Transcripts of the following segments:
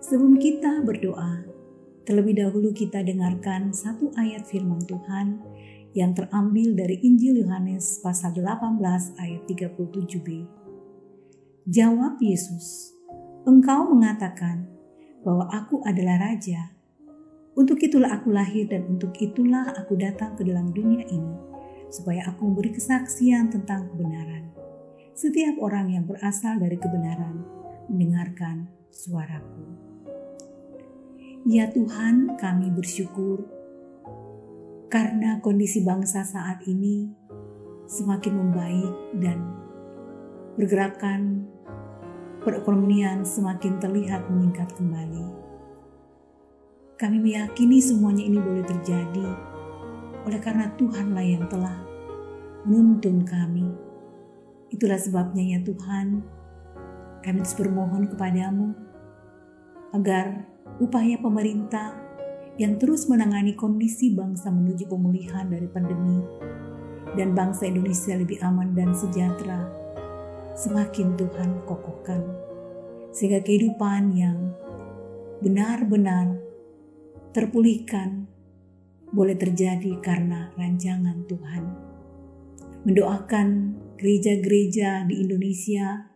sebelum kita berdoa, terlebih dahulu kita dengarkan satu ayat firman Tuhan yang terambil dari Injil Yohanes pasal 18 ayat 37b. Jawab Yesus, Engkau mengatakan bahwa aku adalah Raja. Untuk itulah aku lahir dan untuk itulah aku datang ke dalam dunia ini, supaya aku memberi kesaksian tentang kebenaran. Setiap orang yang berasal dari kebenaran mendengarkan suaraku. Ya Tuhan, kami bersyukur karena kondisi bangsa saat ini semakin membaik dan pergerakan perekonomian semakin terlihat meningkat kembali. Kami meyakini semuanya ini boleh terjadi oleh karena Tuhanlah yang telah menuntun kami Itulah sebabnya ya Tuhan, kami terus bermohon kepadamu agar upaya pemerintah yang terus menangani kondisi bangsa menuju pemulihan dari pandemi dan bangsa Indonesia lebih aman dan sejahtera semakin Tuhan kokohkan. Sehingga kehidupan yang benar-benar terpulihkan boleh terjadi karena rancangan Tuhan. Mendoakan gereja-gereja di Indonesia,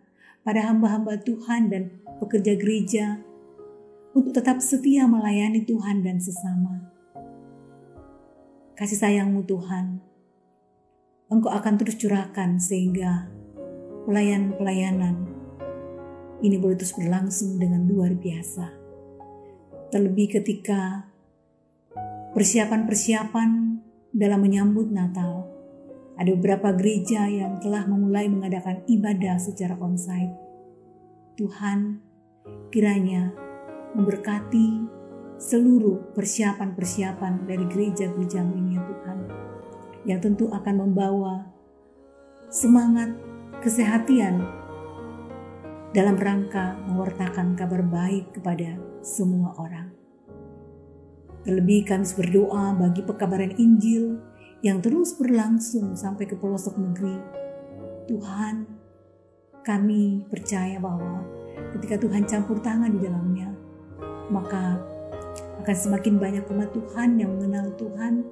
pada hamba-hamba Tuhan dan pekerja gereja untuk tetap setia melayani Tuhan dan sesama. Kasih sayangmu Tuhan, Engkau akan terus curahkan sehingga pelayan-pelayanan ini boleh terus berlangsung dengan luar biasa. Terlebih ketika persiapan-persiapan dalam menyambut Natal ada beberapa gereja yang telah memulai mengadakan ibadah secara onsite. Tuhan kiranya memberkati seluruh persiapan-persiapan dari gereja-gereja ini ya Tuhan. Yang tentu akan membawa semangat kesehatan dalam rangka mewartakan kabar baik kepada semua orang. Terlebih kami berdoa bagi pekabaran Injil yang terus berlangsung sampai ke pelosok negeri. Tuhan, kami percaya bahwa ketika Tuhan campur tangan di dalamnya, maka akan semakin banyak umat Tuhan yang mengenal Tuhan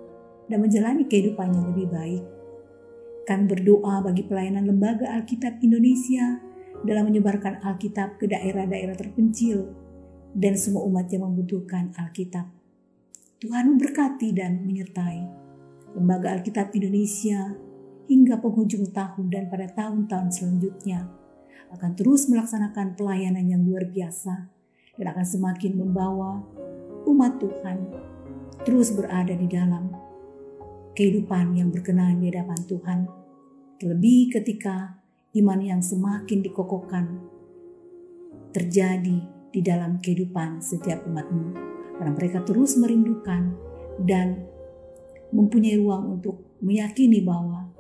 dan menjalani kehidupan yang lebih baik. Kami berdoa bagi pelayanan Lembaga Alkitab Indonesia dalam menyebarkan Alkitab ke daerah-daerah terpencil dan semua umat yang membutuhkan Alkitab. Tuhan memberkati dan menyertai. Lembaga Alkitab Indonesia hingga penghujung tahun dan pada tahun-tahun selanjutnya akan terus melaksanakan pelayanan yang luar biasa dan akan semakin membawa umat Tuhan terus berada di dalam kehidupan yang berkenan di hadapan Tuhan. Terlebih ketika iman yang semakin dikokohkan terjadi di dalam kehidupan setiap umatmu. Karena mereka terus merindukan dan mempunyai ruang untuk meyakini bahwa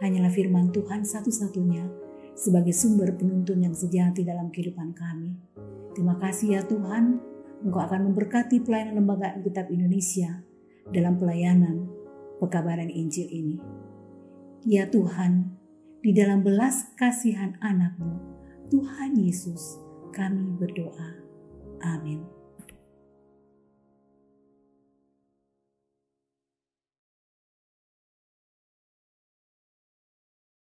hanyalah firman Tuhan satu-satunya sebagai sumber penuntun yang sejati dalam kehidupan kami. Terima kasih ya Tuhan, Engkau akan memberkati pelayanan Lembaga Alkitab Indonesia dalam pelayanan pekabaran Injil ini. Ya Tuhan, di dalam belas kasihan anakmu, Tuhan Yesus, kami berdoa. Amin.